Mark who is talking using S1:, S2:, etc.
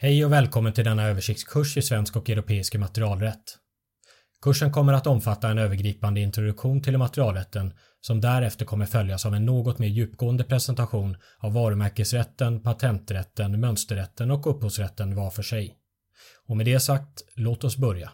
S1: Hej och välkommen till denna översiktskurs i svensk och europeisk immaterialrätt. Kursen kommer att omfatta en övergripande introduktion till immaterialrätten som därefter kommer följas av en något mer djupgående presentation av varumärkesrätten, patenträtten, mönsterrätten och upphovsrätten var för sig. Och med det sagt, låt oss börja.